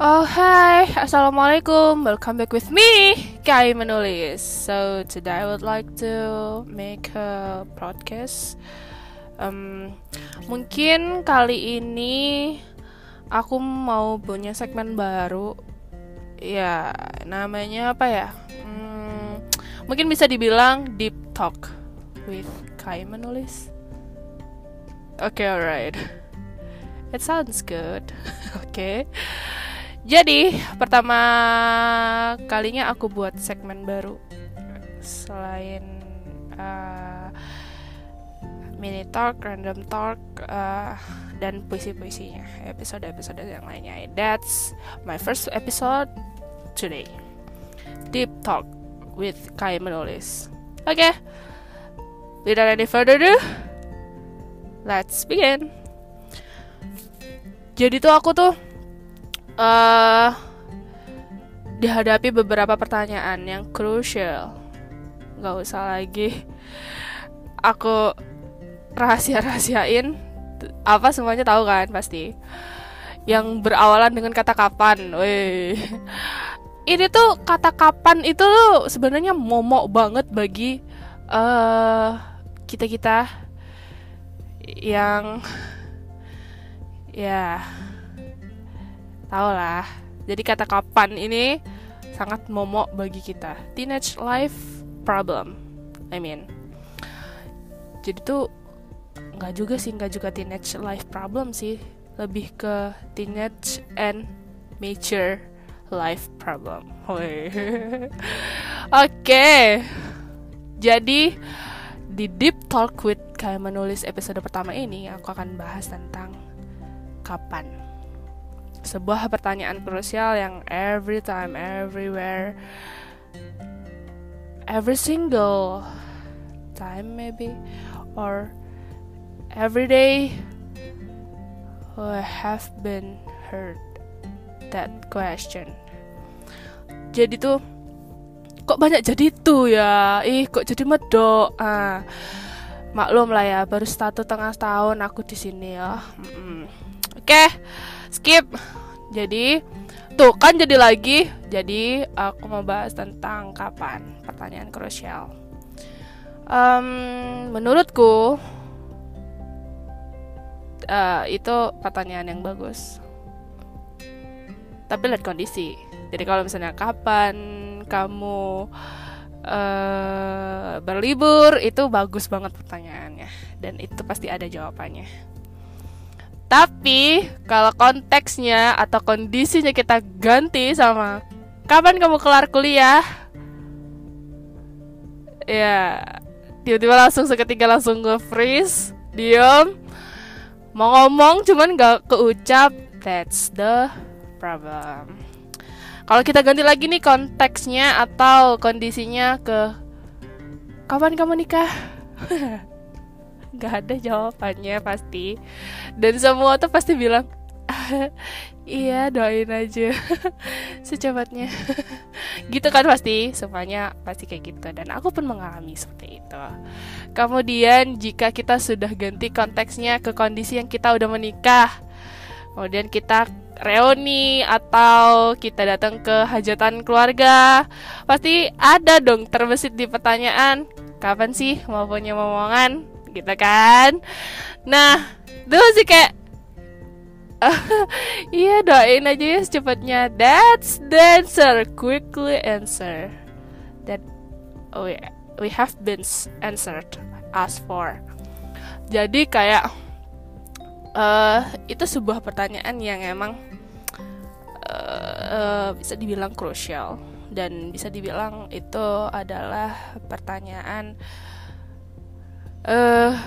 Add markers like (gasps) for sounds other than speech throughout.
Oh hi, assalamualaikum. Welcome back with me, Kai menulis. So today I would like to make a podcast. Um, mungkin kali ini aku mau punya segmen baru. Ya, namanya apa ya? Hmm, mungkin bisa dibilang deep talk with Kai menulis. Oke, okay, alright. It sounds good. Oke. (laughs) okay. Jadi, pertama kalinya aku buat segmen baru selain uh, mini talk, random talk, uh, dan puisi-puisinya, episode-episode yang lainnya. That's my first episode today. Deep talk with Kai menulis. Oke, okay. without any further ado, let's begin. Jadi tuh aku tuh uh, dihadapi beberapa pertanyaan yang crucial. Gak usah lagi aku rahasia-rahasiain apa semuanya tahu kan pasti. Yang berawalan dengan kata kapan. Weh. Ini tuh kata kapan itu sebenarnya momok banget bagi uh, kita-kita yang ya Tau lah. Jadi kata kapan ini sangat momok bagi kita. Teenage life problem. I mean. Jadi tuh nggak juga sih nggak juga teenage life problem sih. Lebih ke teenage and mature life problem. (laughs) Oke. Okay. Jadi di Deep Talk with kayak menulis episode pertama ini aku akan bahas tentang kapan sebuah pertanyaan krusial yang every time, everywhere, every single time maybe, or every day, I have been heard that question. Jadi tuh kok banyak jadi tuh ya, ih kok jadi medok. Ah, maklum lah ya, baru satu tengah tahun aku di sini ya. Mm -mm. Oke. Okay skip. Jadi tuh kan jadi lagi. Jadi aku mau bahas tentang kapan? Pertanyaan krusial. Um, menurutku uh, itu pertanyaan yang bagus. Tapi lihat kondisi. Jadi kalau misalnya kapan kamu uh, berlibur itu bagus banget pertanyaannya. Dan itu pasti ada jawabannya tapi kalau konteksnya atau kondisinya kita ganti sama kapan kamu kelar kuliah? Ya, tiba-tiba langsung seketika langsung nge-freeze, diem, mau ngomong cuman gak keucap. That's the problem. Kalau kita ganti lagi nih konteksnya atau kondisinya ke kapan kamu nikah? (laughs) nggak ada jawabannya pasti. Dan semua tuh pasti bilang (laughs) iya doain aja (laughs) secepatnya. (laughs) Gitu kan pasti semuanya pasti kayak gitu. Dan aku pun mengalami seperti itu. Kemudian jika kita sudah ganti konteksnya ke kondisi yang kita udah menikah kemudian kita reuni atau kita datang ke hajatan keluarga pasti ada dong terbesit di pertanyaan kapan sih mau punya momongan gitu kan. Nah dulu sih kayak (laughs) iya doain aja ya secepatnya. That's the answer quickly answer. That we we have been answered asked for. Jadi kayak uh, itu sebuah pertanyaan yang emang uh, bisa dibilang krusial. Dan bisa dibilang itu adalah pertanyaan uh,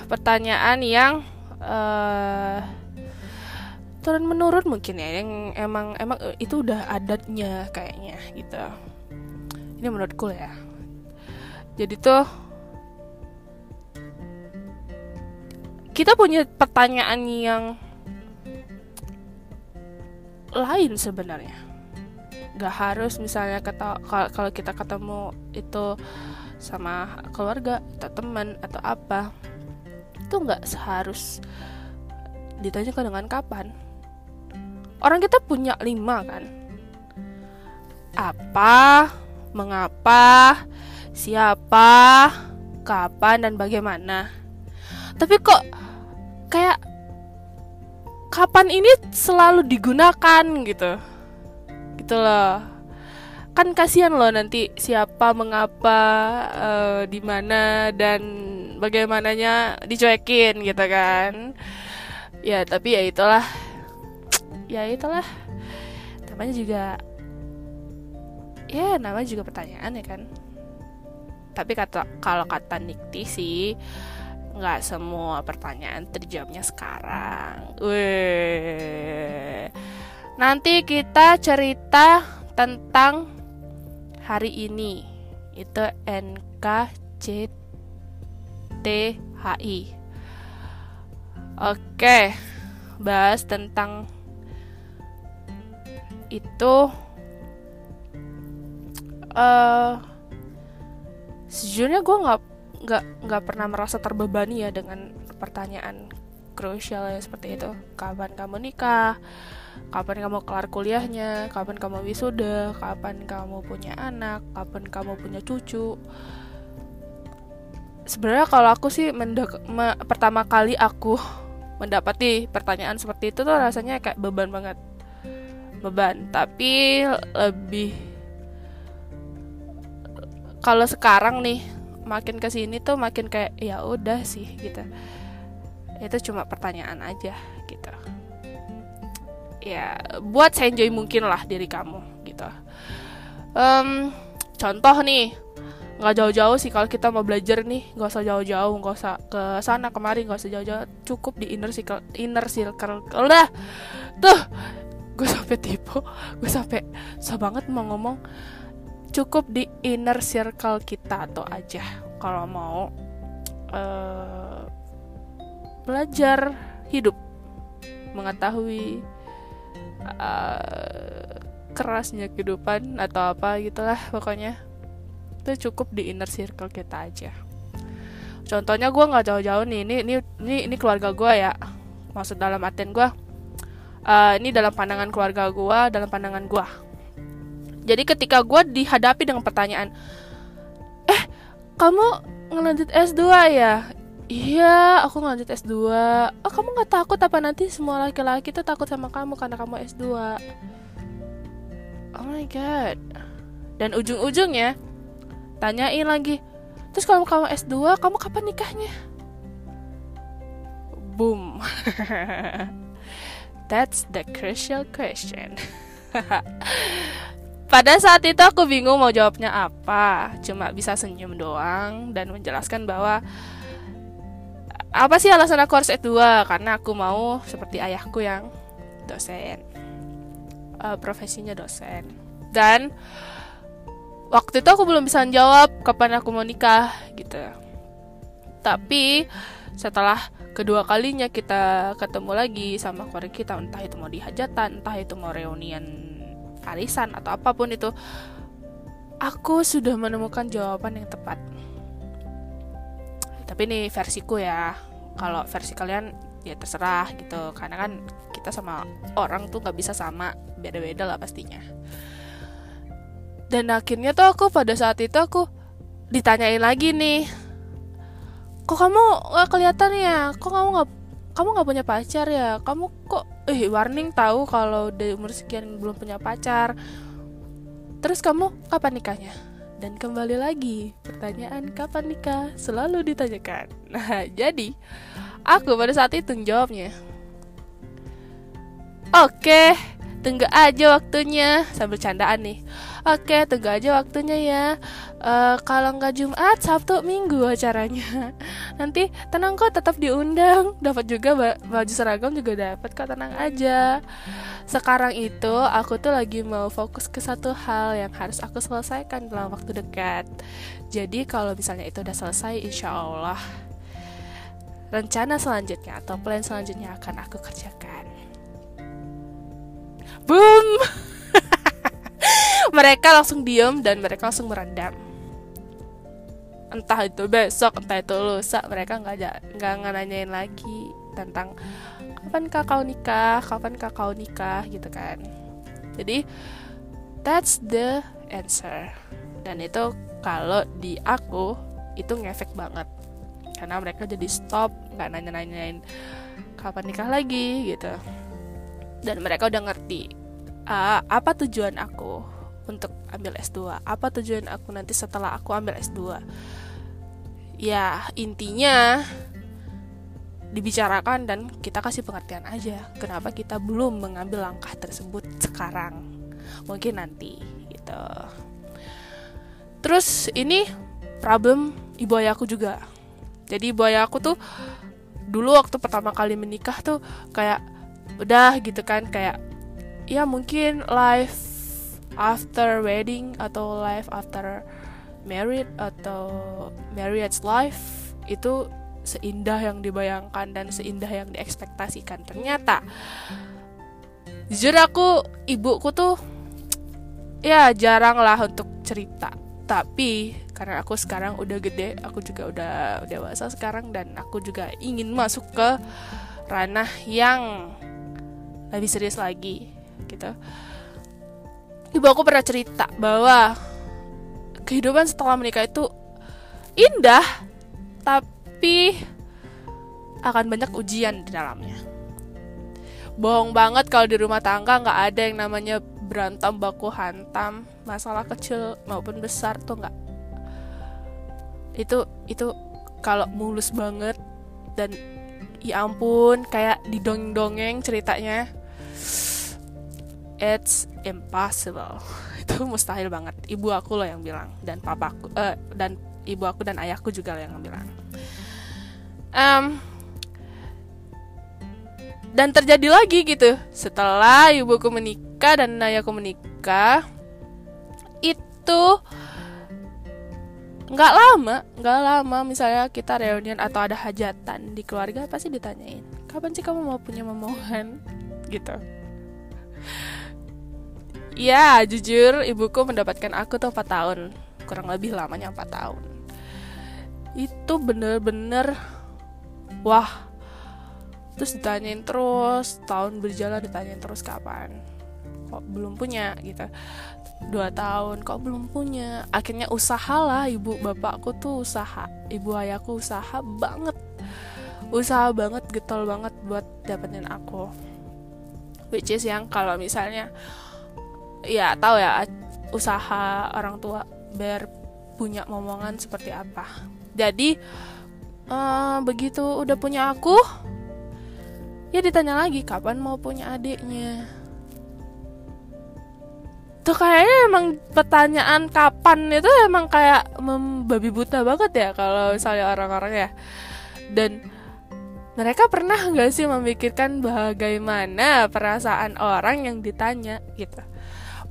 pertanyaan yang uh, turun menurun mungkin ya yang emang emang itu udah adatnya kayaknya gitu. Ini menurutku ya. Jadi tuh kita punya pertanyaan yang lain sebenarnya. Nggak harus misalnya kata kalau kita ketemu itu sama keluarga atau teman atau apa itu nggak seharus ditanyakan dengan kapan orang kita punya lima kan apa, mengapa, siapa, kapan dan bagaimana. Tapi kok kayak kapan ini selalu digunakan gitu. Gitu loh kan kasihan loh nanti siapa mengapa uh, di mana dan bagaimananya dicuekin gitu kan. Ya tapi ya itulah. Ya itulah. Namanya juga ya namanya juga pertanyaan ya kan. Tapi kata kalau kata Nikti sih nggak semua pertanyaan terjawabnya sekarang. Weh. nanti kita cerita tentang hari ini. Itu NKCTHI. Oke, bahas tentang itu uh, sejujurnya gue nggak nggak nggak pernah merasa terbebani ya dengan pertanyaan krusial yang seperti itu. Kapan kamu nikah kapan kamu kelar kuliahnya, kapan kamu wisuda, kapan kamu punya anak, kapan kamu punya cucu. Sebenarnya kalau aku sih mendek me pertama kali aku (laughs) mendapati pertanyaan seperti itu tuh rasanya kayak beban banget. Beban, tapi lebih kalau sekarang nih makin ke sini tuh makin kayak ya udah sih gitu. Itu cuma pertanyaan aja gitu ya buat saya enjoy mungkin lah diri kamu gitu. Um, contoh nih nggak jauh-jauh sih kalau kita mau belajar nih nggak usah jauh-jauh nggak usah ke sana kemari nggak usah jauh-jauh cukup di inner circle inner circle. Udah tuh gue sampai tipu gue sampai susah banget mau ngomong. Cukup di inner circle kita atau aja kalau mau uh, belajar hidup mengetahui uh, kerasnya kehidupan atau apa gitulah pokoknya. Itu cukup di inner circle kita aja. Contohnya gue nggak jauh-jauh nih ini ini ini ini keluarga gue ya. Maksud dalam artian gue uh, ini dalam pandangan keluarga gue dalam pandangan gue jadi ketika gue dihadapi dengan pertanyaan eh kamu ngelanjut S2 ya Iya, aku lanjut S2. Oh, kamu nggak takut apa nanti semua laki-laki tuh takut sama kamu karena kamu S2? Oh my god. Dan ujung-ujungnya tanyain lagi. Terus kalau kamu S2, kamu kapan nikahnya? Boom. (laughs) That's the crucial question. (laughs) Pada saat itu aku bingung mau jawabnya apa. Cuma bisa senyum doang dan menjelaskan bahwa apa sih alasan aku harus S2 karena aku mau seperti ayahku yang dosen. Uh, profesinya dosen. Dan waktu itu aku belum bisa jawab kapan aku mau nikah gitu. Tapi setelah kedua kalinya kita ketemu lagi sama keluarga kita entah itu mau dihajatan entah itu mau reunian arisan atau apa pun itu aku sudah menemukan jawaban yang tepat tapi ini versiku ya. Kalau versi kalian ya terserah gitu. Karena kan kita sama orang tuh nggak bisa sama. Beda-beda lah pastinya. Dan akhirnya tuh aku pada saat itu aku ditanyain lagi nih. Kok kamu nggak kelihatan ya? Kok kamu nggak kamu nggak punya pacar ya? Kamu kok eh warning tahu kalau dari umur sekian belum punya pacar. Terus kamu kapan nikahnya dan kembali lagi, pertanyaan kapan nikah selalu ditanyakan. (laughs) Nah, jadi aku pada saat itu jawabnya. Oke, tunggu aja waktunya sambil candaan nih. Oke, tunggu aja waktunya ya. Uh, kalau nggak Jumat, Sabtu, Minggu acaranya. (laughs) Nanti tenang kok, tetap diundang. Dapat juga baju seragam juga dapat kok, tenang aja. Sekarang itu aku tuh lagi mau fokus ke satu hal yang harus aku selesaikan dalam waktu dekat. Jadi kalau misalnya itu udah selesai, insya Allah rencana selanjutnya atau plan selanjutnya akan aku kerjakan. Boom! (laughs) mereka langsung diem dan mereka langsung merendam. Entah itu besok entah itu lusa mereka nggak nggak nanyain lagi tentang kapan kau nikah? Kapan kau nikah? gitu kan. Jadi that's the answer. Dan itu kalau di aku itu ngefek banget. Karena mereka jadi stop nggak nanya-nanyain kapan nikah lagi gitu. Dan mereka udah ngerti uh, apa tujuan aku untuk ambil S2 apa tujuan aku nanti setelah aku ambil S2 ya intinya dibicarakan dan kita kasih pengertian aja kenapa kita belum mengambil langkah tersebut sekarang. Mungkin nanti gitu. Terus ini problem ibu ayahku juga. Jadi ibu ayahku tuh dulu waktu pertama kali menikah tuh kayak udah gitu kan kayak ya mungkin life after wedding atau life after married atau marriage life itu seindah yang dibayangkan dan seindah yang diekspektasikan. Ternyata jujur aku ibuku tuh ya jarang lah untuk cerita. Tapi karena aku sekarang udah gede aku juga udah dewasa sekarang dan aku juga ingin masuk ke ranah yang lebih serius lagi gitu ibu aku pernah cerita bahwa kehidupan setelah menikah itu indah tapi akan banyak ujian di dalamnya. Bohong banget kalau di rumah tangga nggak ada yang namanya berantem baku hantam masalah kecil maupun besar tuh nggak. Itu itu kalau mulus banget dan ya ampun kayak didongeng-dongeng ceritanya it's impossible. (laughs) Itu mustahil banget. Ibu aku loh yang bilang dan papaku uh, dan ibu aku dan ayahku juga yang bilang. Um, dan terjadi lagi gitu. Setelah ibuku menikah dan ayahku menikah itu nggak lama nggak lama misalnya kita reunian atau ada hajatan di keluarga pasti ditanyain kapan sih kamu mau punya momongan? (laughs) Gitu ya jujur ibuku mendapatkan aku tuh 4 tahun. Kurang lebih lamanya 4 tahun. Itu bener-bener wah. Terus ditanyain terus tahun berjalan ditanyain terus kapan. Kok belum punya gitu. Dua tahun kok belum punya. Akhirnya usaha lah ibu bapakku tuh usaha ibu ayahku usaha banget. Usaha banget getol banget buat dapetin aku. Which is yang kalau misalnya ya tahu ya usaha orang tua biar punya momongan seperti apa. Jadi uh, begitu udah punya aku ya ditanya lagi kapan mau punya adiknya? Tuh kayaknya emang pertanyaan kapan itu emang kayak membabi buta banget ya kalau misalnya orang-orang ya. Dan mereka pernah nggak sih memikirkan bagaimana perasaan orang yang ditanya gitu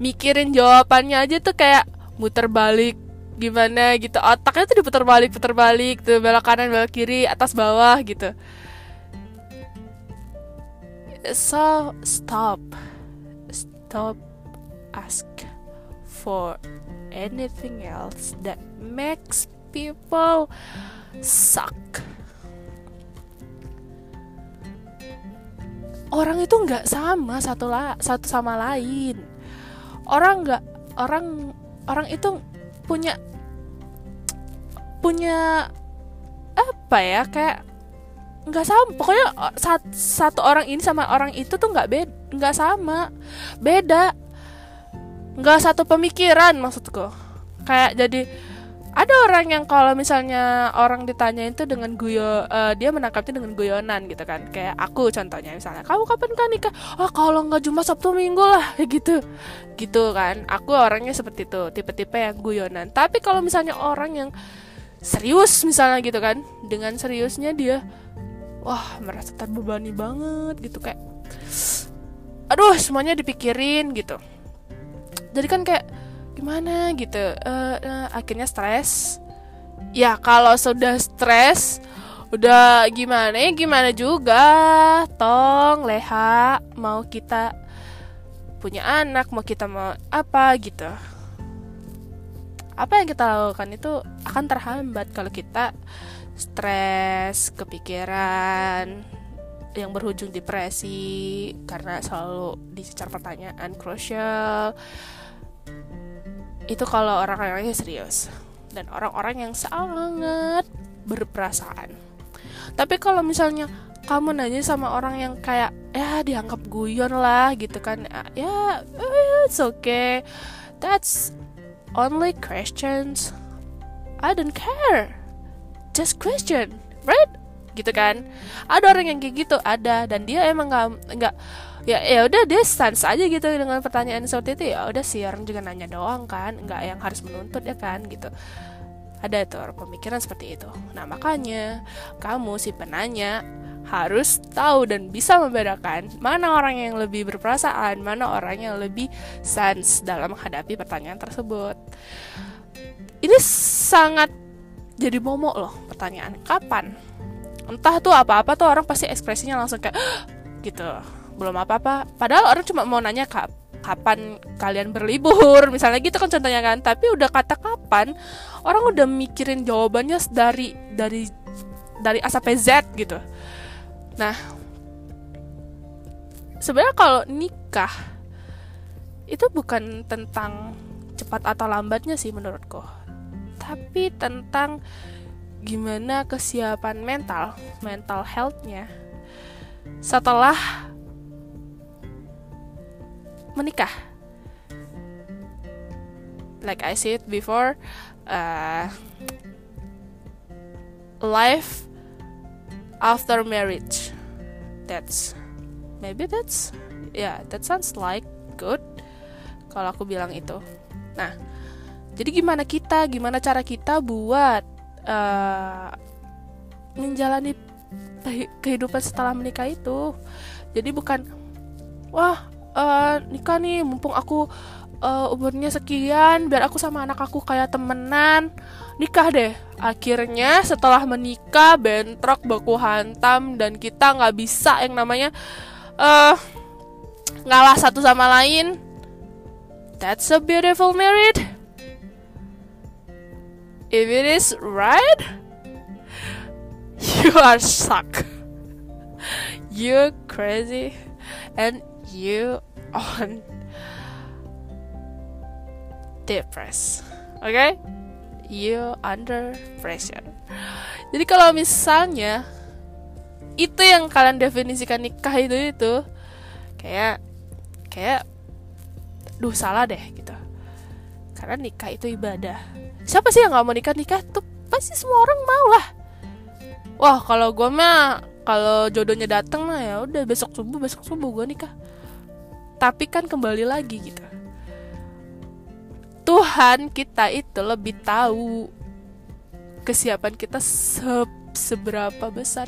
mikirin jawabannya aja tuh kayak muter balik gimana gitu. Otaknya tuh diputar balik putar balik tuh belok kanan belok kiri atas bawah gitu. So stop. Stop ask for anything else that makes people suck. Orang itu nggak sama satu la satu sama lain orang nggak orang orang itu punya punya apa ya kayak nggak sama pokoknya sat, satu orang ini sama orang itu tuh nggak beda nggak sama beda. Nggak satu pemikiran maksudku. Kayak jadi ada orang yang kalau misalnya orang ditanya itu dengan guyo uh, dia menangkapnya dengan guyonan gitu kan. Kayak aku contohnya misalnya kamu kapan kan nikah? Oh kalau nggak cuma sabtu minggu lah gitu. Gitu kan. Aku orangnya seperti itu tipe-tipe yang guyonan. Tapi kalau misalnya orang yang serius misalnya gitu kan dengan seriusnya dia wah merasa terbebani banget gitu kayak aduh semuanya dipikirin gitu. Jadi kan kayak gimana gitu uh, uh, akhirnya stres. Ya kalau sudah stres udah gimana ya gimana juga. Tong leha mau kita punya anak mau kita mau apa gitu. Apa yang kita lakukan itu akan terhambat kalau kita stres kepikiran yang berujung depresi karena selalu dicecar pertanyaan krusial itu kalau orang-orangnya serius. Dan orang-orang yang sangat berperasaan. Tapi kalau misalnya kamu nanya sama orang yang kayak ya dianggap guyon lah gitu kan ya yeah, it's okay. That's only questions. I don't care. Just question right? Gitu kan. Ada orang yang kayak gitu ada. Dan dia emang nggak nggak ya ya udah dia stance aja gitu dengan pertanyaan seperti itu ya udah sih orang juga nanya doang kan nggak yang harus menuntut ya kan gitu ada tuh orang pemikiran seperti itu nah makanya kamu si penanya harus tahu dan bisa membedakan mana orang yang lebih berperasaan, mana orang yang lebih sense dalam menghadapi pertanyaan tersebut. Ini sangat jadi momok loh pertanyaan. Kapan? Entah tuh apa-apa tuh orang pasti ekspresinya langsung kayak (gasps) gitu. Belum apa-apa. Padahal orang cuma mau nanya kap kapan kalian berlibur. Misalnya gitu kan contohnya kan. Tapi udah kata kapan orang udah mikirin jawabannya dari dari dari A sampai Z gitu. Nah, sebenarnya kalau nikah itu bukan tentang cepat atau lambatnya sih menurutku, tapi tentang gimana kesiapan mental, mental healthnya. Setelah menikah. Like I said before, uh, life after marriage. That's maybe that's yeah that sounds like good kalau aku bilang itu. Nah jadi gimana kita gimana cara kita buat uh, menjalani kehidupan setelah menikah itu? Jadi bukan wah uh, nikah nih mumpung aku uh, umurnya sekian biar aku sama anak aku kayak temenan nikah deh. Akhirnya setelah menikah bentrok baku hantam dan kita nggak bisa yang namanya uh, ngalah satu sama lain. That's a beautiful married if it is right (laughs) you are suck (laughs) you crazy. And you on depressed oke okay? you under pressure. Jadi kalau misalnya itu yang kalian definisikan nikah itu itu kayak kayak duh salah deh gitu. Karena nikah itu ibadah. Siapa sih yang nggak mau nikah nikah tuh pasti semua orang mau lah. Wah kalau gue mah kalau jodohnya dateng mah ya udah besok subuh besok subuh gue nikah. Tapi kan kembali lagi gitu. Tuhan kita itu lebih tahu kesiapan kita se seberapa besar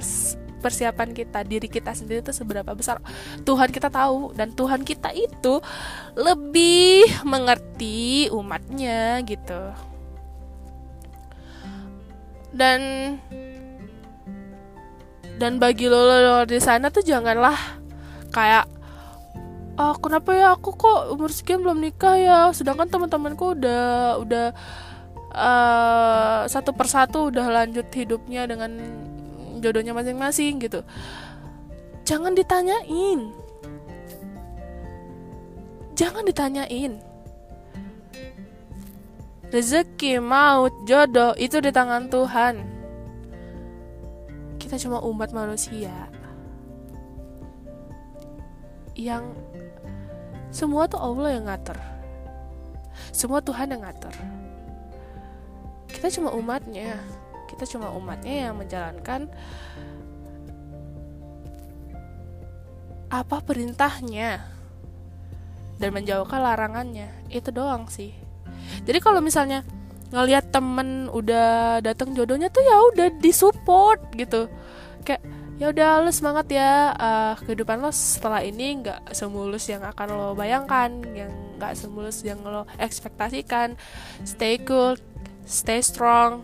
persiapan kita diri kita sendiri itu seberapa besar. Tuhan kita tahu dan Tuhan kita itu lebih mengerti umatnya gitu. Dan dan bagi lo, lo di sana tuh janganlah kayak ah kenapa ya? Aku kok umur sekian belum nikah ya? Sedangkan teman-temanku udah udah uh, satu persatu udah lanjut hidupnya dengan jodohnya masing-masing gitu. Jangan ditanyain. Jangan ditanyain. Rezeki maut jodoh itu di tangan Tuhan. Kita cuma umat manusia yang semua tuh Allah yang ngatur. Semua Tuhan yang ngatur. Kita cuma umatnya. Kita cuma umatnya yang menjalankan apa perintahnya dan menjauhkan larangannya. Itu doang sih. Jadi kalau misalnya ngelihat temen udah datang jodohnya tuh ya udah disupport gitu. Kayak ya udah lo semangat ya. Uh, kehidupan lo setelah ini nggak semulus yang akan lo bayangkan yang nggak semulus yang lo ekspektasikan. Stay cool stay strong.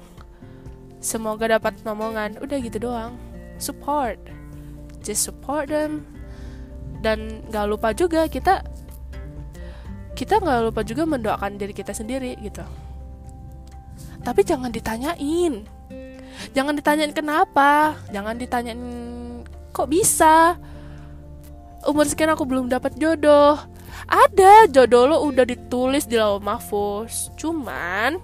Semoga dapat omongan udah gitu doang. Support. Just support them. Dan nggak lupa juga kita kita nggak lupa juga mendoakan diri kita sendiri gitu. Tapi jangan ditanyain jangan ditanyain kenapa. Jangan ditanyain kok bisa. Umur sekian aku belum dapat jodoh. Ada jodoh lo udah ditulis di lauh mahfuz. Cuman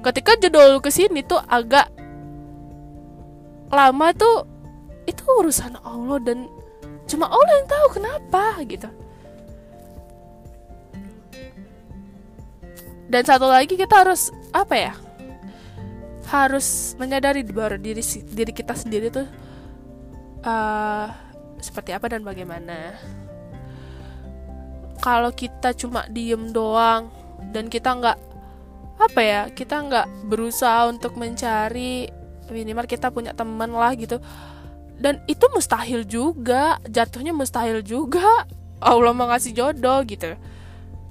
ketika jodoh lo ke sini tuh agak lama tuh itu urusan Allah dan cuma Allah yang tahu kenapa gitu. Dan satu lagi kita harus apa ya harus menyadari bahwa diri diri kita sendiri tuh uh, seperti apa dan bagaimana. Kalau kita cuma diem doang dan kita nggak apa ya kita nggak berusaha untuk mencari minimal kita punya teman lah gitu. Dan itu mustahil juga jatuhnya mustahil juga. (laughs) Allah mau ngasih jodoh gitu.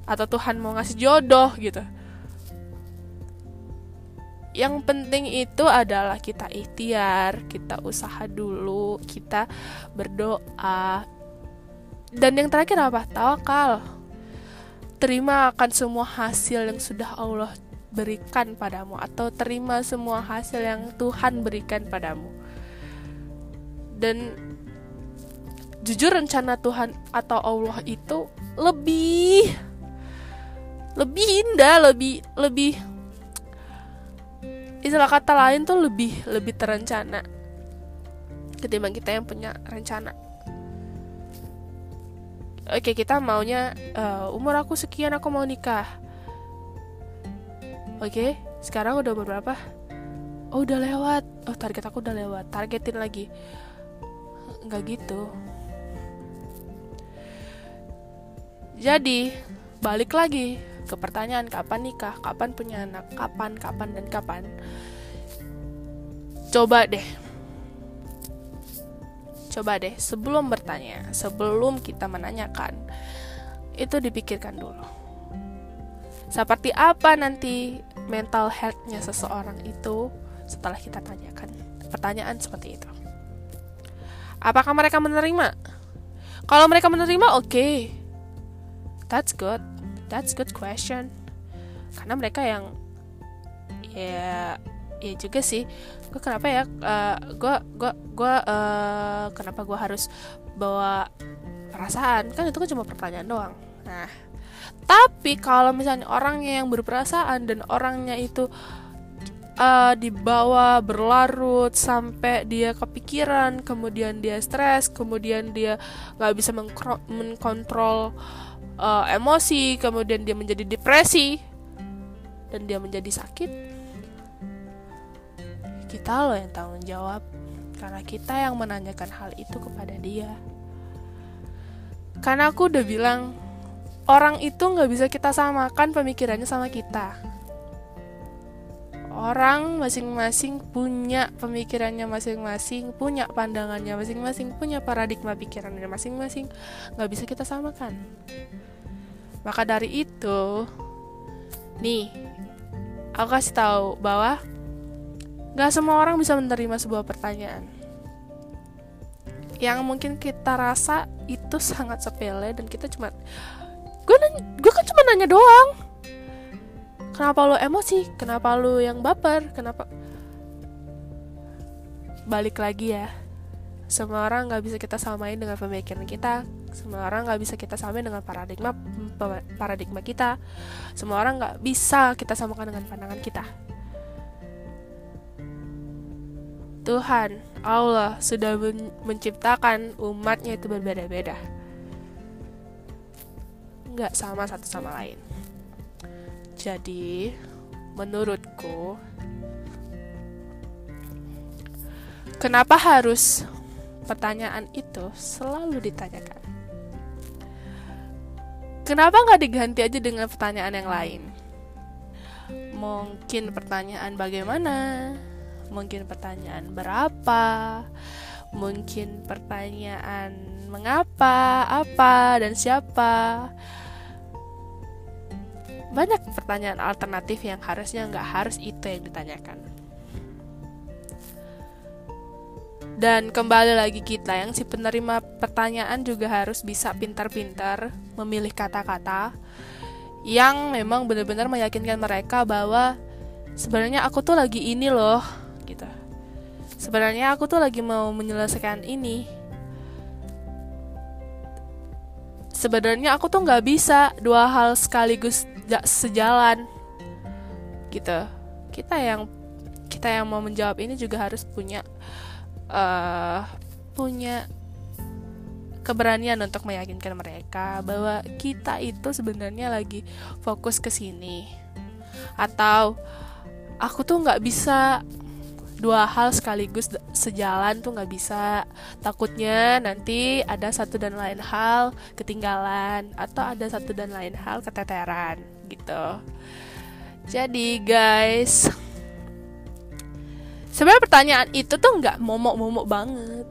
Atau Tuhan mau ngasih jodoh gitu yang penting itu adalah kita ikhtiar kita usaha dulu kita berdoa. Dan yang terakhir apa? Tawakal. Terima akan semua hasil yang sudah Allah berikan padamu atau terima semua hasil yang Tuhan berikan padamu. Dan jujur rencana Tuhan atau Allah itu lebih lebih indah lebih lebih istilah kata lain tuh lebih lebih terencana ketimbang kita yang punya rencana. Oke kita maunya uh, umur aku sekian aku mau nikah. Oke sekarang udah berapa? Oh udah lewat. Oh target aku udah lewat. Targetin lagi. Nggak gitu. Jadi balik lagi ke pertanyaan kapan nikah, kapan punya anak, kapan, kapan dan kapan. Coba deh. Coba deh sebelum bertanya, sebelum kita menanyakan, itu dipikirkan dulu. Seperti apa nanti mental health-nya seseorang itu setelah kita tanyakan pertanyaan seperti itu. Apakah mereka menerima? Kalau mereka menerima, oke. Okay. That's good. That's good question. Karena mereka yang ya ya juga sih. Gue kenapa ya gue uh, gue gue uh, kenapa gue harus bawa perasaan? Kan itu kan cuma pertanyaan doang. Nah tapi kalau misalnya orangnya yang berperasaan dan orangnya itu uh, dibawa berlarut sampai dia kepikiran kemudian dia stres kemudian dia nggak bisa mengkontrol uh, emosi, kemudian dia menjadi depresi, dan dia menjadi sakit. Kita loh yang tanggung jawab, karena kita yang menanyakan hal itu kepada dia. Karena aku udah bilang, orang itu nggak bisa kita samakan pemikirannya sama kita. Orang masing-masing punya pemikirannya masing-masing, punya pandangannya masing-masing, punya paradigma pikirannya masing-masing, nggak bisa kita samakan. Maka dari itu, nih, aku kasih tahu bahwa gak semua orang bisa menerima sebuah pertanyaan. Yang mungkin kita rasa itu sangat sepele dan kita cuma gue gue kan cuma nanya doang. Kenapa lo emosi? Kenapa lo yang baper? Kenapa? Balik lagi ya semua orang nggak bisa kita samain dengan pemikiran kita. Semua orang nggak bisa kita samain dengan paradigma paradigma kita. Semua orang nggak bisa kita samakan dengan pandangan kita. Tuhan Allah sudah men menciptakan umatnya itu berbeda-beda. Nggak sama satu sama lain. Jadi menurutku kenapa harus pertanyaan itu selalu ditanyakan Kenapa nggak diganti aja dengan pertanyaan yang lain? Mungkin pertanyaan bagaimana? Mungkin pertanyaan berapa? Mungkin pertanyaan mengapa, apa, dan siapa? Banyak pertanyaan alternatif yang harusnya nggak harus itu yang ditanyakan. Dan kembali lagi kita yang si penerima pertanyaan juga harus bisa pintar-pintar memilih kata-kata yang memang benar-benar meyakinkan mereka bahwa sebenarnya aku tuh lagi ini loh gitu. Sebenarnya aku tuh lagi mau menyelesaikan ini. sebenarnya aku tuh nggak bisa dua hal sekaligus sejalan gitu kita yang kita yang mau menjawab ini juga harus punya uh, punya keberanian untuk meyakinkan mereka bahwa kita itu sebenarnya lagi fokus ke sini. Atau aku tuh nggak bisa dua hal sekaligus sejalan tuh nggak bisa. Takutnya nanti ada satu dan lain hal ketinggalan atau ada satu dan lain hal keteteran gitu. Jadi guys sebenarnya pertanyaan itu tuh nggak momok-momok banget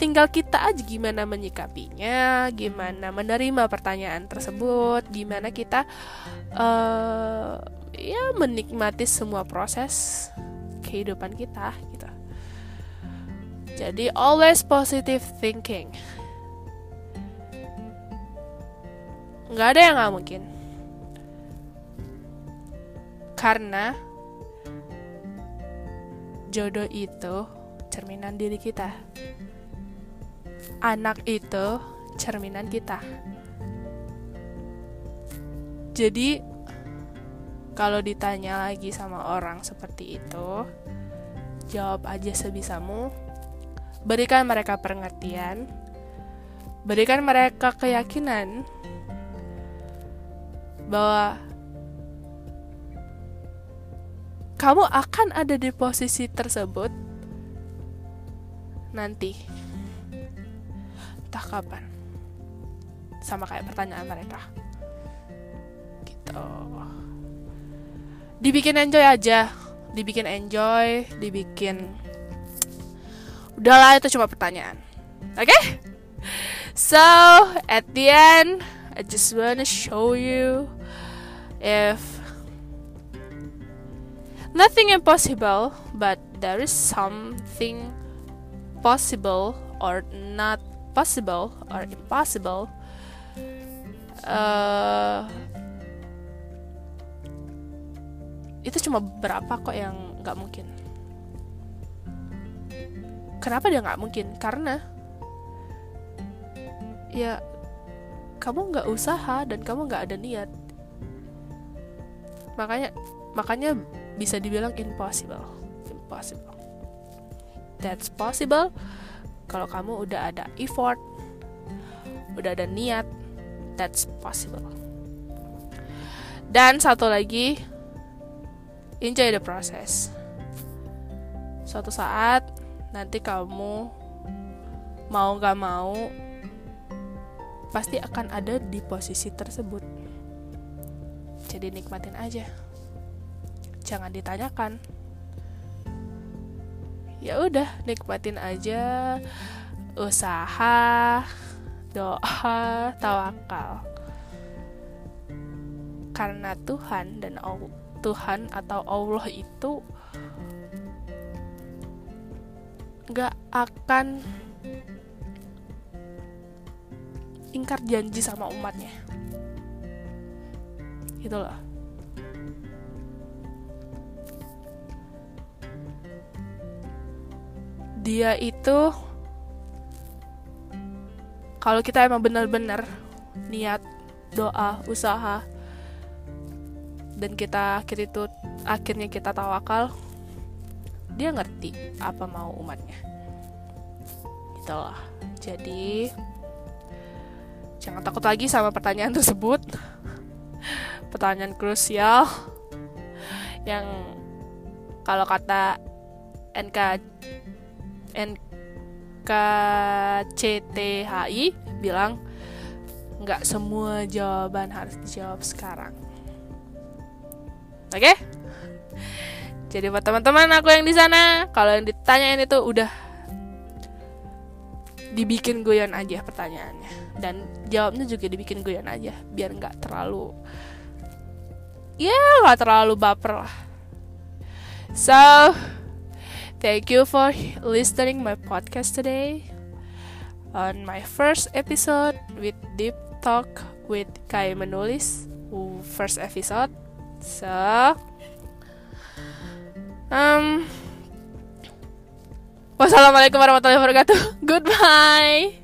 tinggal kita aja gimana menyikapinya, gimana menerima pertanyaan tersebut, gimana kita uh, ya menikmati semua proses kehidupan kita gitu. Jadi always positive thinking. Nggak ada yang nggak mungkin. Karena jodoh itu cerminan diri kita. Anak itu cerminan kita. Jadi kalau ditanya lagi sama orang seperti itu, jawab aja sebisamu. Berikan mereka pengertian. Berikan mereka keyakinan bahwa kamu akan ada di posisi tersebut nanti. Entah kapan. Sama kayak pertanyaan mereka. Gitu dibikin enjoy aja dibikin enjoy dibikin udahlah itu cuma pertanyaan oke okay? so at the end I just wanna show you if nothing impossible but there is something possible or not possible or impossible. Uh, itu cuma berapa kok yang nggak mungkin? Kenapa dia nggak mungkin? Karena ya kamu nggak usaha dan kamu nggak ada niat. Makanya makanya bisa dibilang impossible. Impossible. That's possible. Kalau kamu udah ada effort udah ada niat that's possible. Dan satu lagi enjoy the process. Suatu saat nanti kamu mau gak mau pasti akan ada di posisi tersebut. Jadi nikmatin aja jangan ditanyakan. Ya udah nikmatin aja usaha doa tawakal. Karena Tuhan dan Tuhan atau Allah itu gak akan ingkar janji sama umatnya. Gitu loh dia itu kalau kita emang benar-benar niat doa usaha dan kita akhir itu akhirnya kita tawakal dia ngerti apa mau umatnya. Itulah jadi jangan takut lagi sama pertanyaan tersebut. Pertanyaan krusial yang kalau kata NK NKCTHI bilang nggak semua jawaban harus dijawab sekarang Oke? Okay? Jadi buat teman-teman aku yang di sana, kalau yang ditanyain itu udah dibikin goyan aja pertanyaannya dan jawabnya juga dibikin goyan aja biar nggak terlalu ya nggak terlalu baper lah so Thank you for listening my podcast today on my first episode with Deep Talk with Kai Menulis. First episode. So um Wassalamualaikum warahmatullahi wabarakatuh. (laughs) Goodbye.